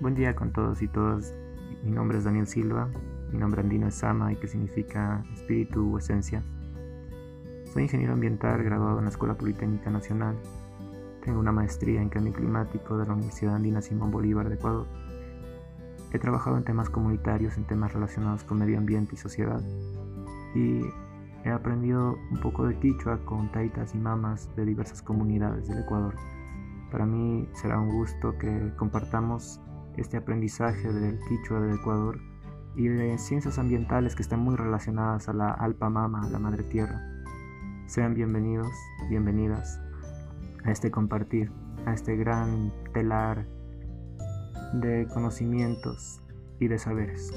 Buen día con todos y todas. Mi nombre es Daniel Silva, mi nombre andino es Sama y que significa espíritu o esencia. Soy ingeniero ambiental graduado en la Escuela Politécnica Nacional. Tengo una maestría en cambio climático de la Universidad Andina Simón Bolívar de Ecuador. He trabajado en temas comunitarios, en temas relacionados con medio ambiente y sociedad. Y he aprendido un poco de quichua con taitas y mamas de diversas comunidades del Ecuador. Para mí será un gusto que compartamos este aprendizaje del quichua del Ecuador y de ciencias ambientales que están muy relacionadas a la Alpa Mama, la Madre Tierra. Sean bienvenidos, bienvenidas a este compartir, a este gran telar de conocimientos y de saberes.